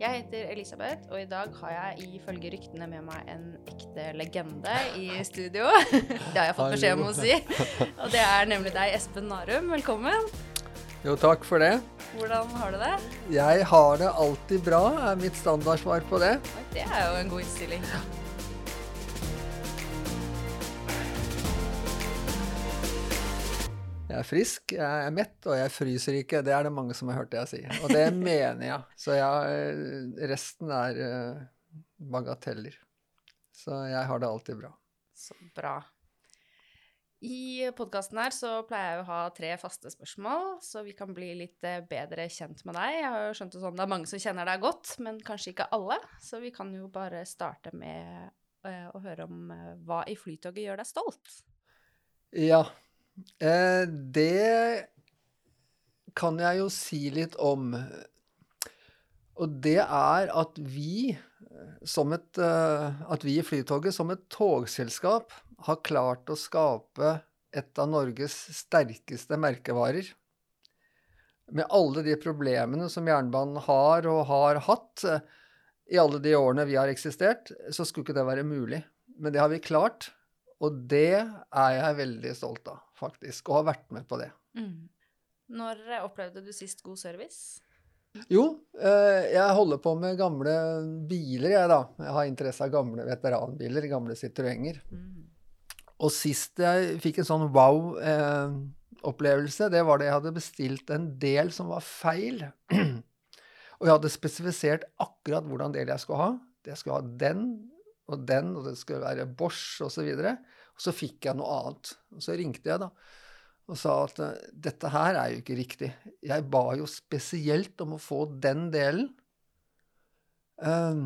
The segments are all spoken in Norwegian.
Jeg heter Elisabeth, og i dag har jeg ifølge ryktene med meg en ekte legende i studio. Det har jeg fått beskjed om å si. Og det er nemlig deg, Espen Narum. Velkommen. Jo, takk for det. Hvordan har du det? Jeg har det alltid bra, er mitt standardsvar på det. Det er jo en god innstilling. Jeg er frisk, jeg er mett, og jeg fryser ikke. Det er det mange som har hørt jeg si. Og det mener jeg. Så jeg, resten er uh, bagateller. Så jeg har det alltid bra. Så bra. I podkasten her så pleier jeg å ha tre faste spørsmål, så vi kan bli litt eh, bedre kjent med deg. Jeg har jo skjønt det sånn det er mange som kjenner deg godt, men kanskje ikke alle. Så vi kan jo bare starte med å høre om hva i Flytoget gjør deg stolt. Ja, Eh, det kan jeg jo si litt om. Og det er at vi, som et, at vi i Flytoget som et togselskap har klart å skape et av Norges sterkeste merkevarer. Med alle de problemene som jernbanen har og har hatt i alle de årene vi har eksistert, så skulle ikke det være mulig. Men det har vi klart. Og det er jeg veldig stolt av, faktisk, og har vært med på det. Mm. Når opplevde du sist god service? Jo, eh, jeg holder på med gamle biler, jeg, da. Jeg har interesse av gamle veteranbiler, gamle Citroënger. Mm. Og sist jeg fikk en sånn wow-opplevelse, det var da jeg hadde bestilt en del som var feil. Og jeg hadde spesifisert akkurat hvordan del jeg skulle ha. Jeg skulle ha den og den, og det skulle være Bosch osv. Og, så så fikk jeg noe annet. Og så ringte jeg da og sa at eh, dette her er jo ikke riktig. Jeg ba jo spesielt om å få den delen. Um,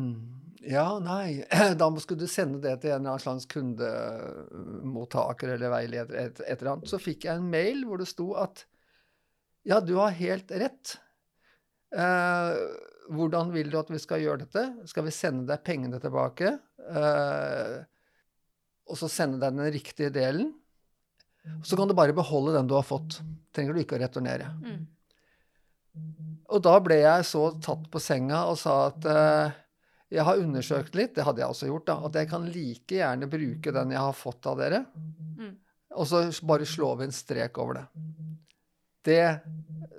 ja, nei Da skulle du sende det til en eller annen kundemottaker eller veileder, et, et eller annet. Så fikk jeg en mail hvor det sto at ja, du har helt rett. Uh, hvordan vil du at vi skal gjøre dette? Skal vi sende deg pengene tilbake? Uh, og så sende deg den riktige delen. Så kan du bare beholde den du har fått. Trenger du ikke å returnere. Mm. Og da ble jeg så tatt på senga og sa at uh, jeg har undersøkt litt, det hadde jeg også gjort, da, at jeg kan like gjerne bruke den jeg har fått av dere, mm. og så bare slå vi en strek over det. Det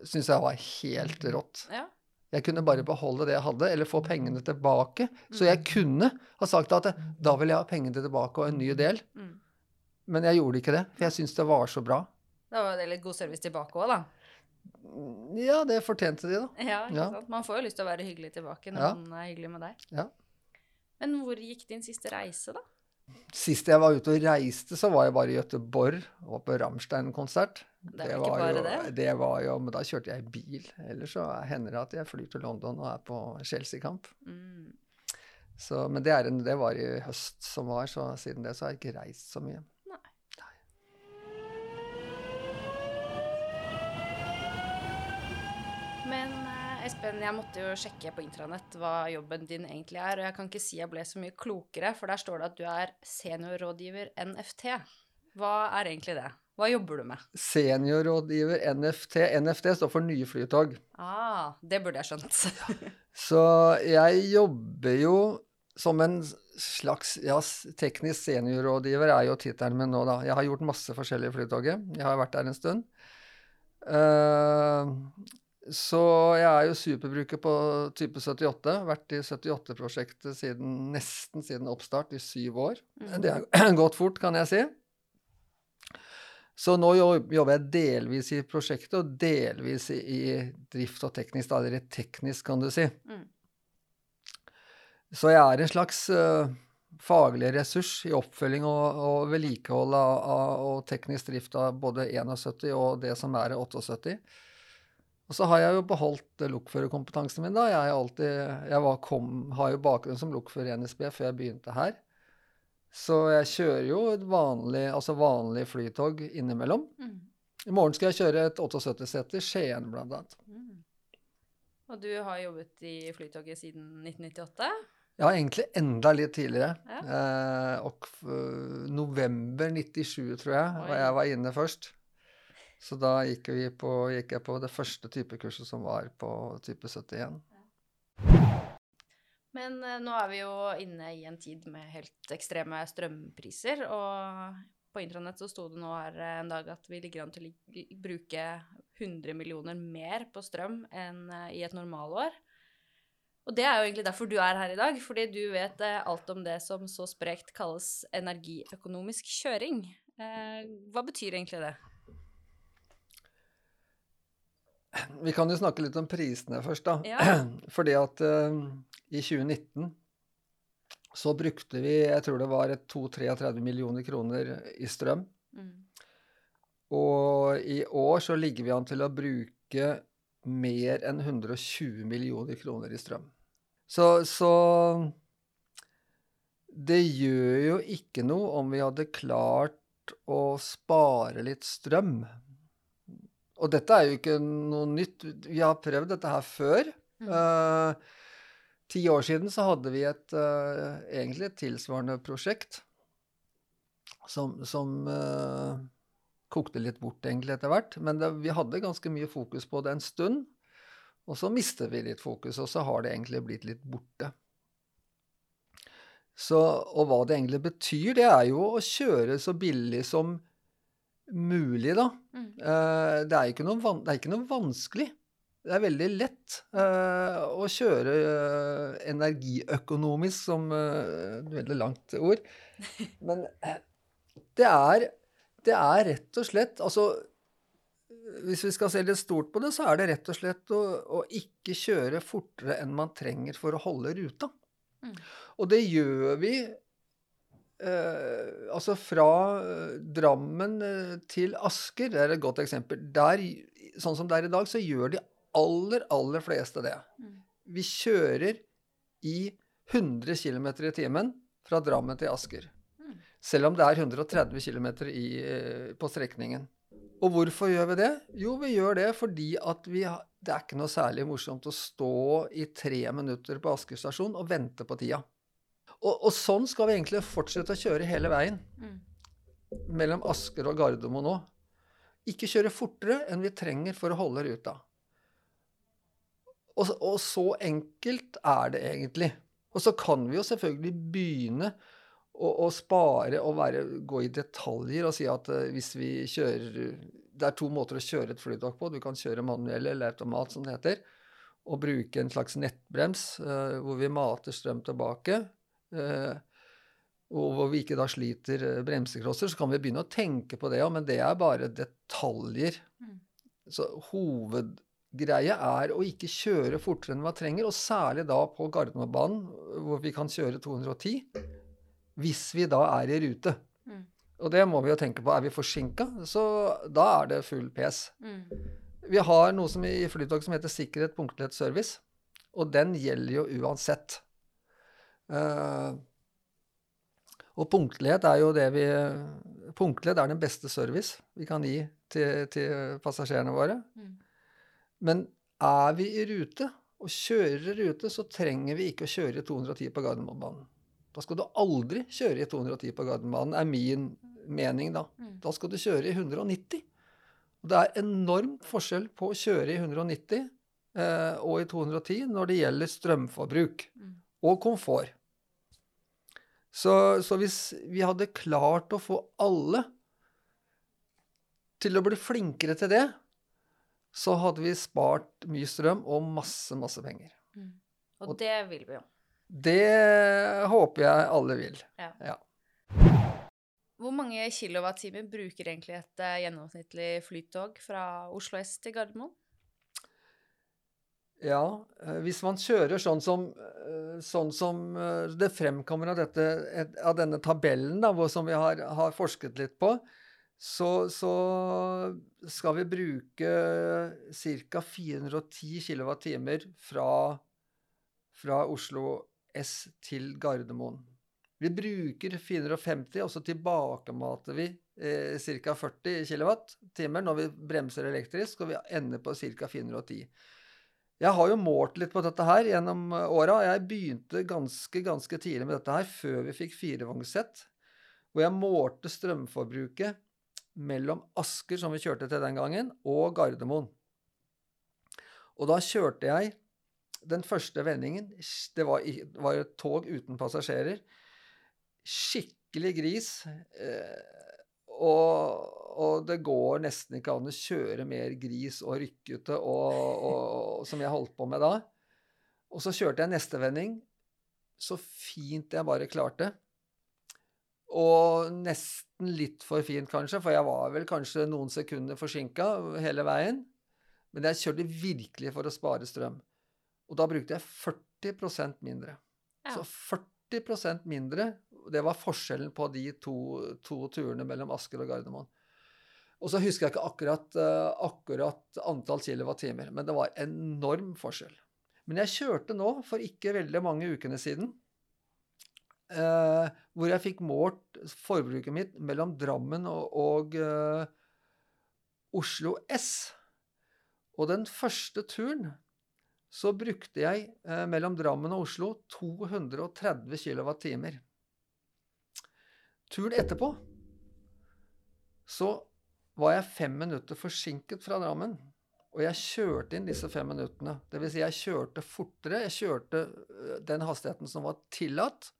syns jeg var helt rått. Ja. Jeg kunne bare beholde det jeg hadde, eller få pengene tilbake. Så jeg mm. kunne ha sagt at da vil jeg ha pengene tilbake og en ny del. Mm. Men jeg gjorde ikke det, for jeg syntes det var så bra. Da var det litt god service tilbake òg, da. Ja, det fortjente de, da. Ja, ikke sant? Man får jo lyst til å være hyggelig tilbake når ja. man er hyggelig med deg. Ja. Men hvor gikk din siste reise, da? Sist jeg var ute og reiste, så var jeg bare i Göteborg og på Rammstein-konsert. Det, det var jo, det? Det var jo, Men da kjørte jeg bil. Ellers så hender det at jeg flyr til London og er på Chelsea-kamp. Mm. men det, en, det, var i høst som var, så siden det så har jeg ikke reist så mye. Nei. Nei. Men eh, Espen, jeg måtte jo sjekke på intranett hva jobben din egentlig er, og jeg kan ikke si jeg ble så mye klokere, for der står det at du er seniorrådgiver NFT. Hva er egentlig det? Hva jobber du med? Seniorrådgiver NFT. NFT står for Nye Flytog. Ah, det burde jeg skjønt. Så jeg jobber jo som en slags ja, teknisk seniorrådgiver er jo tittelen min nå, da. Jeg har gjort masse forskjellig i Flytoget. Jeg har vært der en stund. Uh, så jeg er jo superbruker på type 78. Vært i 78-prosjektet siden, nesten siden oppstart, i syv år. Mm. Det har gått fort, kan jeg si. Så nå jobber jeg delvis i prosjektet og delvis i drift og teknisk, da, eller teknisk, kan du si. Mm. Så jeg er en slags uh, faglig ressurs i oppfølging og, og vedlikehold av, av, og teknisk drift av både 71 og det som er 78. Og så har jeg jo beholdt lokførerkompetansen min, da. Jeg, alltid, jeg kom, har jo bakgrunn som lokfører i NSB før jeg begynte her. Så jeg kjører jo et vanlig, altså vanlig flytog innimellom. Mm. I morgen skal jeg kjøre et 78-seter Skien, blant annet. Mm. Og du har jobbet i Flytoget siden 1998? Ja, egentlig enda litt tidligere. Ja. Eh, og november 97, tror jeg, Oi. var jeg var inne først. Så da gikk, på, gikk jeg på det første typekurset som var på type 71. Men eh, nå er vi jo inne i en tid med helt ekstreme strømpriser, og på intranett så sto det nå her eh, en dag at vi ligger an til å bruke 100 millioner mer på strøm enn eh, i et normalår. Og det er jo egentlig derfor du er her i dag, fordi du vet alt om det som så sprekt kalles energiøkonomisk kjøring. Hva betyr egentlig det? Vi kan jo snakke litt om prisene først, da. Ja. Fordi at uh, i 2019 så brukte vi, jeg tror det var et 32-33 millioner kroner i strøm. Mm. Og i år så ligger vi an til å bruke mer enn 120 millioner kroner i strøm. Så, så det gjør jo ikke noe om vi hadde klart å spare litt strøm. Og dette er jo ikke noe nytt. Vi har prøvd dette her før. Mm. Uh, ti år siden så hadde vi et, uh, egentlig et tilsvarende prosjekt som, som uh, kokte litt bort egentlig etter hvert. Men det, vi hadde ganske mye fokus på det en stund. Og så mister vi litt fokus, og så har det egentlig blitt litt borte. Så, og hva det egentlig betyr, det er jo å kjøre så billig som mulig, da. Mm. Uh, det, er ikke noe, det er ikke noe vanskelig. Det er veldig lett uh, å kjøre uh, energiøkonomisk, som et veldig langt ord. Men det er, det er rett og slett Altså, hvis vi skal se litt stort på det, så er det rett og slett å, å ikke kjøre fortere enn man trenger for å holde ruta. Mm. Og det gjør vi altså fra eh, Drammen eh, til Asker, det er et godt eksempel. Der, sånn som det er i dag, så gjør de aller, aller fleste det. Mm. Vi kjører i 100 km i timen fra Drammen til Asker. Mm. Selv om det er 130 km i, eh, på strekningen. Og hvorfor gjør vi det? Jo, vi gjør det fordi at vi det er ikke noe særlig morsomt å stå i tre minutter på Asker stasjon og vente på tida. Og, og sånn skal vi egentlig fortsette å kjøre hele veien Mm. mellom Asker og Gardermoen nå. Ikke kjøre fortere enn vi trenger for å holde ruta. Og, og så enkelt er det egentlig. Og så kan vi jo selvfølgelig begynne å, å spare og være, gå i detaljer og si at eh, hvis vi kjører Det er to måter å kjøre et flytog på. Du kan kjøre manuell eller automat, som det heter. Og bruke en slags nettbrems eh, hvor vi mater strøm tilbake. Eh, og hvor vi ikke da sliter eh, bremseklosser, så kan vi begynne å tenke på det òg, men det er bare detaljer. Mm. Så hovedgreia er å ikke kjøre fortere enn man trenger, og særlig da på Gardermobanen, hvor vi kan kjøre 210, hvis vi da er i rute. Mm. Og det må vi jo tenke på. Er vi forsinka, så da er det full pes. Mm. Vi har noe som i Flytog som heter sikkerhet, punktlighet, service. Og den gjelder jo uansett. Eh, og punktlighet er jo det vi Punktlighet er den beste service vi kan gi til, til passasjerene våre. Mm. Men er vi i rute og kjører i rute, så trenger vi ikke å kjøre i 210 på Gardermobanen. Da skal du aldri kjøre i 210 på Gardermobanen, er min mening da. Mm. Da skal du kjøre i 190. Og det er enormt forskjell på å kjøre i 190 eh, og i 210 når det gjelder strømforbruk Mm. Og komfort. Så, så hvis vi hadde klart å få alle til å bli flinkere til det, så hadde vi spart mye strøm og masse, masse penger. Mm. Og Og- det vil vi jo. Det håper jeg alle vil. Ja. Ja. Hvor mange kilowattimer bruker egentlig et eh, gjennomsnittlig flytog fra Oslo S til Gardermoen? Ja, eh, hvis man kjører sånn som, eh, sånn som eh, det fremkommer av, dette, av denne tabellen, da, som vi har, har forsket litt på, så, så skal vi bruke ca. 410 kWt fra, fra Oslo S til Gardermoen. Vi bruker 450, og så tilbakemater vi eh, ca. 40 kWt når vi bremser elektrisk, og vi ender på ca. 410. Jeg har jo målt litt på dette her gjennom åra. Jeg begynte ganske, ganske tidlig med dette her, før vi fikk firevognssett. Hvor jeg målte strømforbruket mellom Asker, som vi kjørte til den gangen, og Gardermoen. Og da kjørte jeg den første vendingen Det var, var et tog uten passasjerer. Skikkelig gris. Eh, og, og, det går nesten ikke an å kjøre mer gris og rykkete og, og, som jeg holdt på med da. Og så kjørte jeg neste vending så fint jeg bare klarte. Og nesten litt for fint, kanskje, for jeg var vel kanskje noen sekunder forsinka hele veien. Men jeg kjørte virkelig for å spare strøm. Og da brukte jeg 40% mindre. Ja. Så 40% mindre, det var forskjellen på de to, to, turene mellom Asker og Gardermoen. Og så husker jeg ikke akkurat, uh, akkurat antall kilowattimer, men det var enorm forskjell. Men jeg kjørte nå, for ikke veldig mange ukene siden, uh, hvor jeg fikk målt forbruket mitt mellom Drammen og, og uh, Oslo S. Og den første turen så brukte jeg eh, mellom Drammen og Oslo 230 kWt. Turen etterpå så var jeg fem minutter forsinket fra Drammen. Og jeg kjørte inn disse fem minuttene. Dvs. Si jeg kjørte fortere. Jeg kjørte eh, den hastigheten som var tillatt,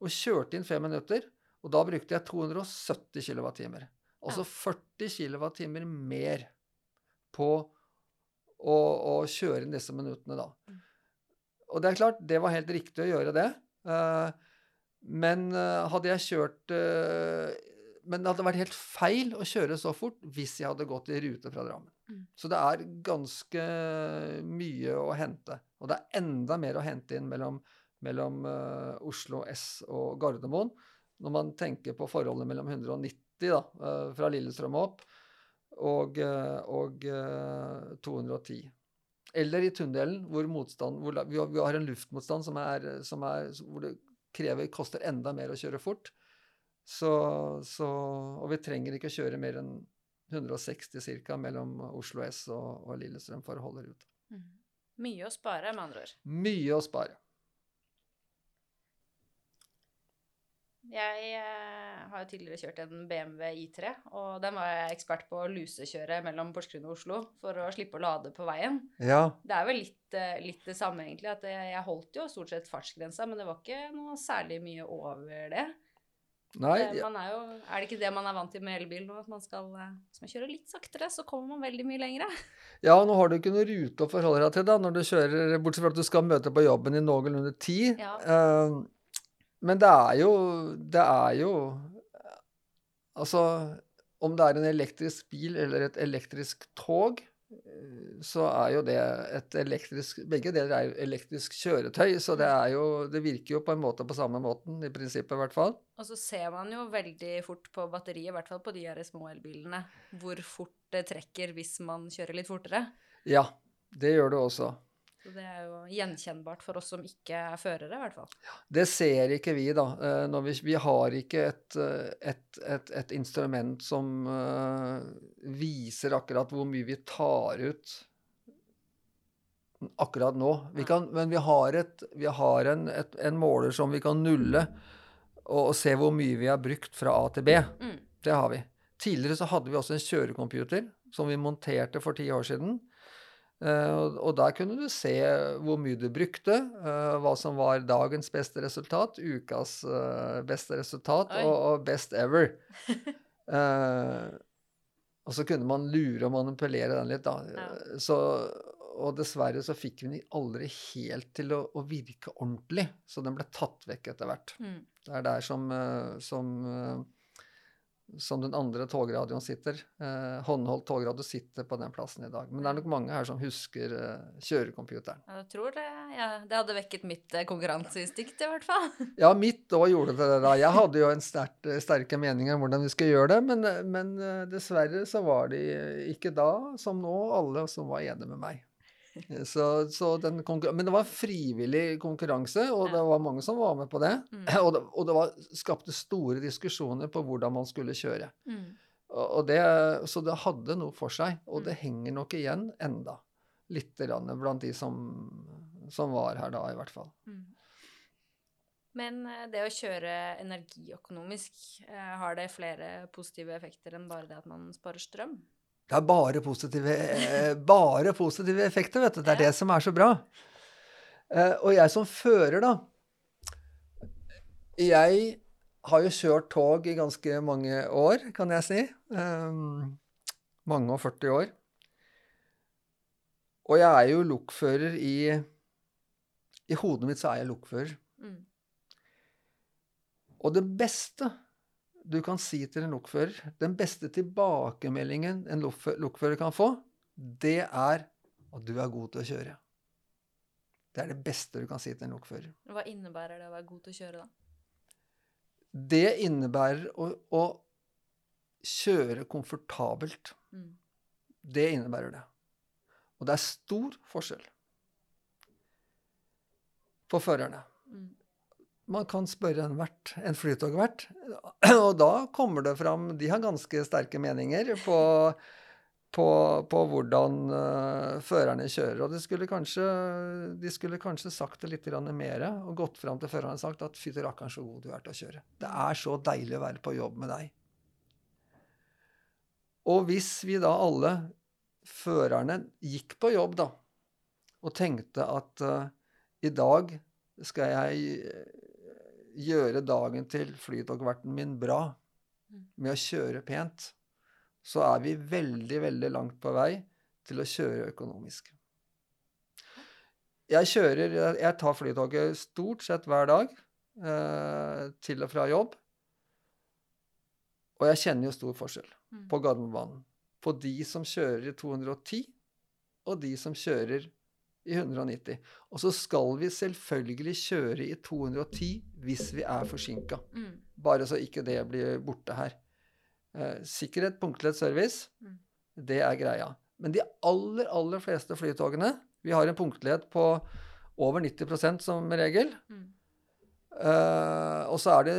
og kjørte inn fem minutter. Og da brukte jeg 270 kWt. Altså 40 kWt mer på å, å, kjøre inn disse minuttene da. Mm. Og det er klart, det var helt riktig å gjøre det. Uh, men uh, hadde jeg kjørt uh, Men det hadde vært helt feil å kjøre så fort hvis jeg hadde gått i rute fra Drammen. Mm. Så det er ganske mye å hente. Og det er enda mer å hente inn mellom, mellom Oslo S og Gardermoen. Når man tenker på forholdet mellom 190 da, fra Lillestrøm og opp, og, eh, og 210. Eh, Eller i tunnelen, hvor, motstand, hvor vi har en luftmotstand som er, som er, hvor det krever, koster enda mer å kjøre fort. Så, så, og vi trenger ikke å kjøre mer enn 160 ca. mellom Oslo S og, og, Lillestrøm for å holde ruta. Mm. Mye å spare, med andre ord. Mye å spare. Jeg eh, har jo tidligere kjørt en BMW I3, og den var jeg ekspert på å lusekjøre mellom Porsgrunn og Oslo for å slippe å lade på veien. Ja. Det er vel litt, eh, litt det samme, egentlig. at Jeg holdt jo stort sett fartsgrensa, men det var ikke noe særlig mye over det. Nei, det, jo, er det ikke det man er vant til med elbil nå? At man skal, hvis man kjører litt saktere, så kommer man veldig mye lengre. Ja, nå har du ikke noe rute å forholde deg til da, når du kjører, bortsett fra at du skal møte på jobben i noenlunde tid. Ja. Uh, men det er jo Det er jo Altså, om det er en elektrisk bil eller et elektrisk tog, så er jo det et elektrisk Begge deler er jo elektrisk kjøretøy, så det er jo Det virker jo på en måte på samme måten, i prinsippet i hvert fall. Og så ser man jo veldig fort på batteriet, i hvert fall på de her små elbilene, hvor fort det trekker hvis man kjører litt fortere. Ja, det gjør det også. Så det er jo gjenkjennbart for oss som ikke er førere, i hvert fall. Det ser ikke vi, da. Eh, vi, vi, har ikke et, eh, et, et, et instrument som uh, viser akkurat hvor mye vi tar ut akkurat nå. Vi kan, men vi har, vi har en, en, måler som vi kan nulle, og, og, se hvor mye vi har brukt fra A til B. Mm. Det har vi. Tidligere så hadde vi også en kjørecomputer som vi monterte for ti år siden. Uh, og der kunne du se hvor mye du brukte, uh, hva som var dagens beste resultat, ukas uh, beste resultat og, og, best ever. og så kunne man lure og manipulere den litt, da. Så, og dessverre så fikk vi den aldri helt til å, å, virke ordentlig, så den ble tatt vekk etter hvert. Mm. Det er der som, som som den andre togradioen sitter. Eh, håndholdt togradio sitter på den plassen i dag. Men det er nok mange her som husker eh, kjørecomputeren. Jeg tror det. Ja, det hadde vekket mitt eh, konkurranseinstinkt i hvert fall. ja, mitt òg gjorde det da. Jeg hadde jo en sterk, sterke meninger om hvordan vi skulle gjøre det, men, eh, men, eh, dessverre så var de ikke da, som nå, alle som var enige med meg. Så, så den Men det var frivillig konkurranse, og det var mange som var med på det. Mm. Og det, og det var, skapte store diskusjoner på hvordan man skulle kjøre. Mm. Det, så det hadde noe for seg, og Mm. det henger nok igjen enda. Lite grann blant de som, som var her da, i hvert fall. Mm. Men eh, det å kjøre energiøkonomisk, eh, har det flere positive effekter enn bare det at man sparer strøm? Det er bare positive, eh, bare positive effekter, vet du. Det er det som er så bra. Eh, og jeg som fører, da Jeg har jo kjørt tog i ganske mange år, kan jeg si. Um, mange og 40 år. Og jeg er jo lokfører i I hodet mitt så er jeg lokfører. Mm. Og det beste du kan si til en lokfører, den beste tilbakemeldingen en lokfø- lokfører kan få, det er at du er god til å kjøre. Det er det beste du kan si til en lokfører. Hva innebærer det å være god til å kjøre, da? Det innebærer å, å kjøre komfortabelt. Mm. Det innebærer det. Og det er stor forskjell for førerne. Mm. Man kan spørre en vert, en flytogvert, og da kommer det fram De har ganske sterke meninger på, på, på hvordan uh, førerne kjører. Og de skulle, kanskje, de skulle kanskje sagt det litt mer og gått fram til førerne og sagt at fy til rakkeren, så god du er til å kjøre. Det er så deilig å være på jobb med deg. Og hvis vi da alle førerne gikk på jobb, da, og tenkte at uh, i dag skal jeg gjøre dagen til flytogverten min bra Mm. med å kjøre pent, så er vi veldig, veldig langt på vei til å kjøre økonomisk. Jeg kjører Jeg tar flytoget stort sett hver dag eh, til og fra jobb. Og jeg kjenner jo stor forskjell Mm. på Gardermobanen. På de som kjører i 210, og de som kjører i 190. Og så skal vi selvfølgelig kjøre i 210 hvis vi er forsinka. Mm. Bare så ikke det blir borte her. Eh, sikkerhet, punktlighet, service, Mm. det er greia. Men de aller, aller fleste flytogene Vi har en punktlighet på over 90% som regel. Mm. Eh, og så er det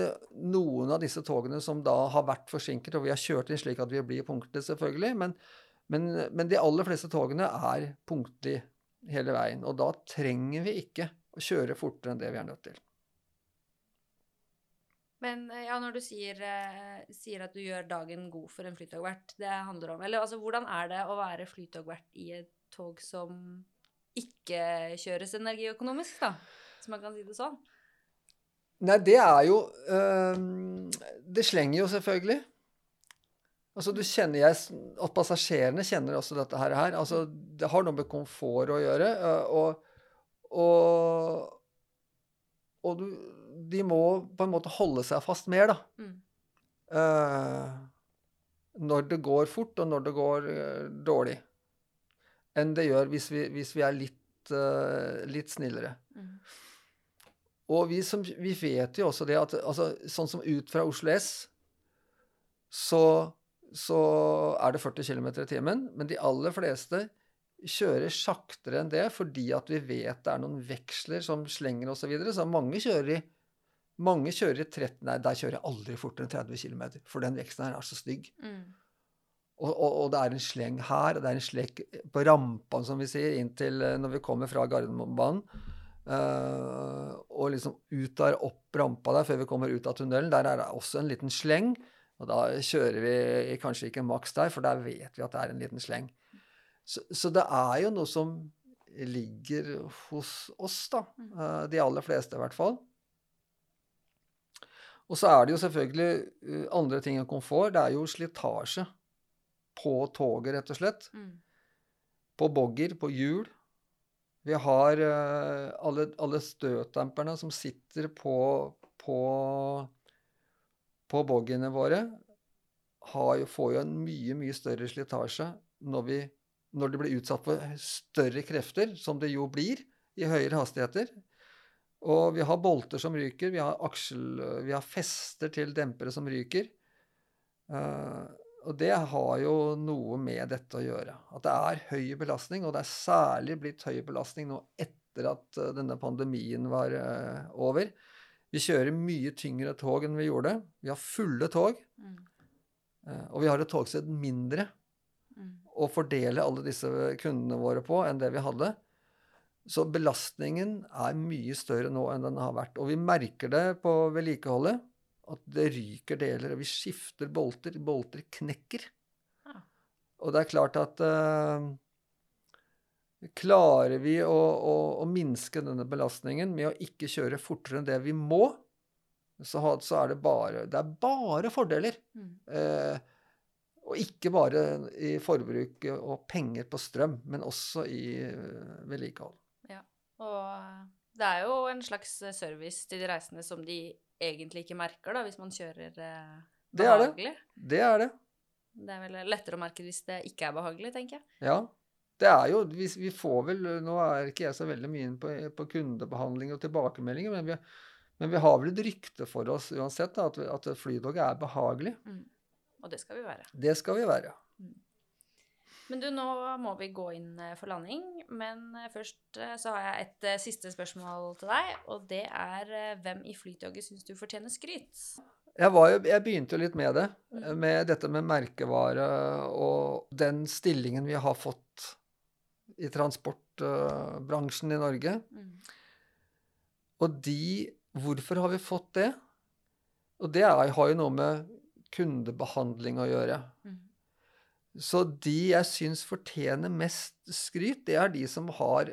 noen av disse togene som da har vært forsinket, og vi har kjørt inn slik at vi blir punktlige, selvfølgelig. Men, men, men de aller fleste togene er punktlige hele veien. Og da trenger vi ikke å kjøre fortere enn det vi er nødt til. Men eh, ja, når du sier, eh, sier at du gjør dagen god for en flytogvert, det handler om Eller altså, hvordan er det å være flytogvert i et tog som ikke kjøres energiøkonomisk, da? Hvis man kan si det sånn. Nei, det er jo øh, Det slenger jo selvfølgelig. Altså, du kjenner jeg, At passasjerene kjenner også dette her. her. Altså, det har noe med komfort å gjøre. Og, og, og du, de må på en måte holde seg fast mer, da. Mm. Uh, når det går fort, og når det går uh, dårlig. Enn det gjør hvis vi, hvis vi er litt, uh, litt snillere. Mm. Og vi, som, vi vet jo også det at altså, sånn som ut fra Oslo S, så, så er det 40 km i timen. Men de aller fleste kjører saktere enn det fordi at vi vet det er noen veksler som slenger osv. Så, videre. så mange kjører i mange kjører i 30 Nei, der kjører jeg aldri fortere enn 30 km, for den veksten her er så stygg. Mm. Og, og, og det er en sleng her, og det er en slekk på rampene, som vi sier, inntil eh, når vi kommer fra Gardermobanen. Uh, og liksom ut der, opp rampa der før vi kommer ut av tunnelen. Der er det også en liten sleng. Og da kjører vi kanskje ikke maks der, for der vet vi at det er en liten sleng. Så, så det er jo noe som ligger hos oss, da. eh, de aller fleste, i hvert fall. Og så er det jo selvfølgelig eh, andre ting enn komfort. Det er jo slitasje på toget, rett og slett. Mm. På bogger, på hjul. Vi har eh, alle, alle støtdemperne som sitter på, på, på boggiene våre, jo, får jo en mye, mye større slitasje når, vi, når de blir utsatt for større krefter, som det jo blir i høyere hastigheter. Og vi har bolter som ryker, vi har, aksel, vi har fester til dempere som ryker. Uh, Og det har jo noe med dette å gjøre. At det er høy belastning, og det er særlig blitt høy belastning nå etter at uh, denne pandemien var uh, over. Vi kjører mye tyngre tog enn vi gjorde. Vi har fulle tog. Mm. Uh, og vi har et togsett mindre Mm. å fordele alle disse kundene våre på enn det vi hadde. Så belastningen er mye større nå enn den har vært. Og vi merker det på vedlikeholdet. At det ryker deler, og vi skifter bolter. Bolter knekker. Ja. Og det er klart at uh, Klarer vi å, å, å, minske denne belastningen med å ikke kjøre fortere enn det vi må, så, så er det bare, det er bare fordeler. Mm. Eh, og ikke bare i forbruk og penger på strøm, men også i uh, vedlikehold. Ja. Og det er jo en slags service til de reisende som de egentlig ikke merker, da, hvis man kjører behagelig. Det er det. Det er det. Det er vel lettere å merke hvis det ikke er behagelig, tenker jeg. Ja. Det er jo, vi, vi får vel, Nå er ikke jeg så veldig mye inn på, på kundebehandling og tilbakemeldinger, men vi, men vi har vel et rykte for oss uansett da, at, vi, at flytoget er behagelig. Mm. Og det skal vi være. Det skal vi være. Men du, nå må vi gå inn eh, for landing. Men eh, først eh, så har jeg et siste spørsmål til deg, og det er hvem i Flytoget syns du fortjener skryt? Jeg, var jo, jeg begynte jo litt med det, Mm. med dette med merkevare og den stillingen vi har fått i transportbransjen i Norge. Mm. Og de Hvorfor har vi fått det? Og det er, har jo noe med kundebehandling å gjøre. Mm. Så de jeg syns fortjener mest skryt, det er de som har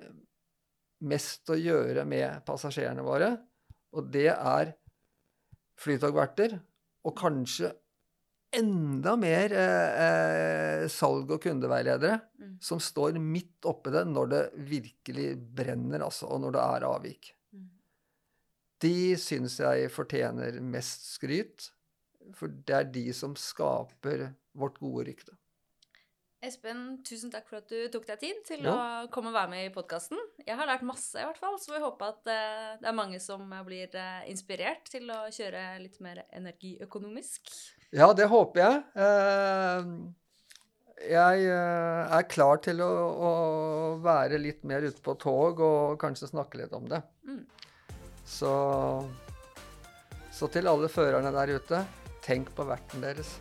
mest å gjøre med passasjerene våre. Og det er flytogverter, og kanskje enda mer eh, eh, salg- og kundeveiledere, Mm. som står midt oppi det når det virkelig brenner, altså, og når det er avvik. Mm. De syns jeg fortjener mest skryt, for det er de som skaper vårt gode rykte. Espen, tusen takk for at du tok deg tid til ja. å komme og være med i podkasten. Jeg har lært masse, i hvert fall, så vi håper at eh, det er mange som blir eh, inspirert til å kjøre litt mer energiøkonomisk. Ja, det håper jeg. Eh, Jeg eh, er klar til å, å være litt mer ute på tog og kanskje snakke litt om det. Mm. Så, så til alle førerne der ute, tenk på verten deres.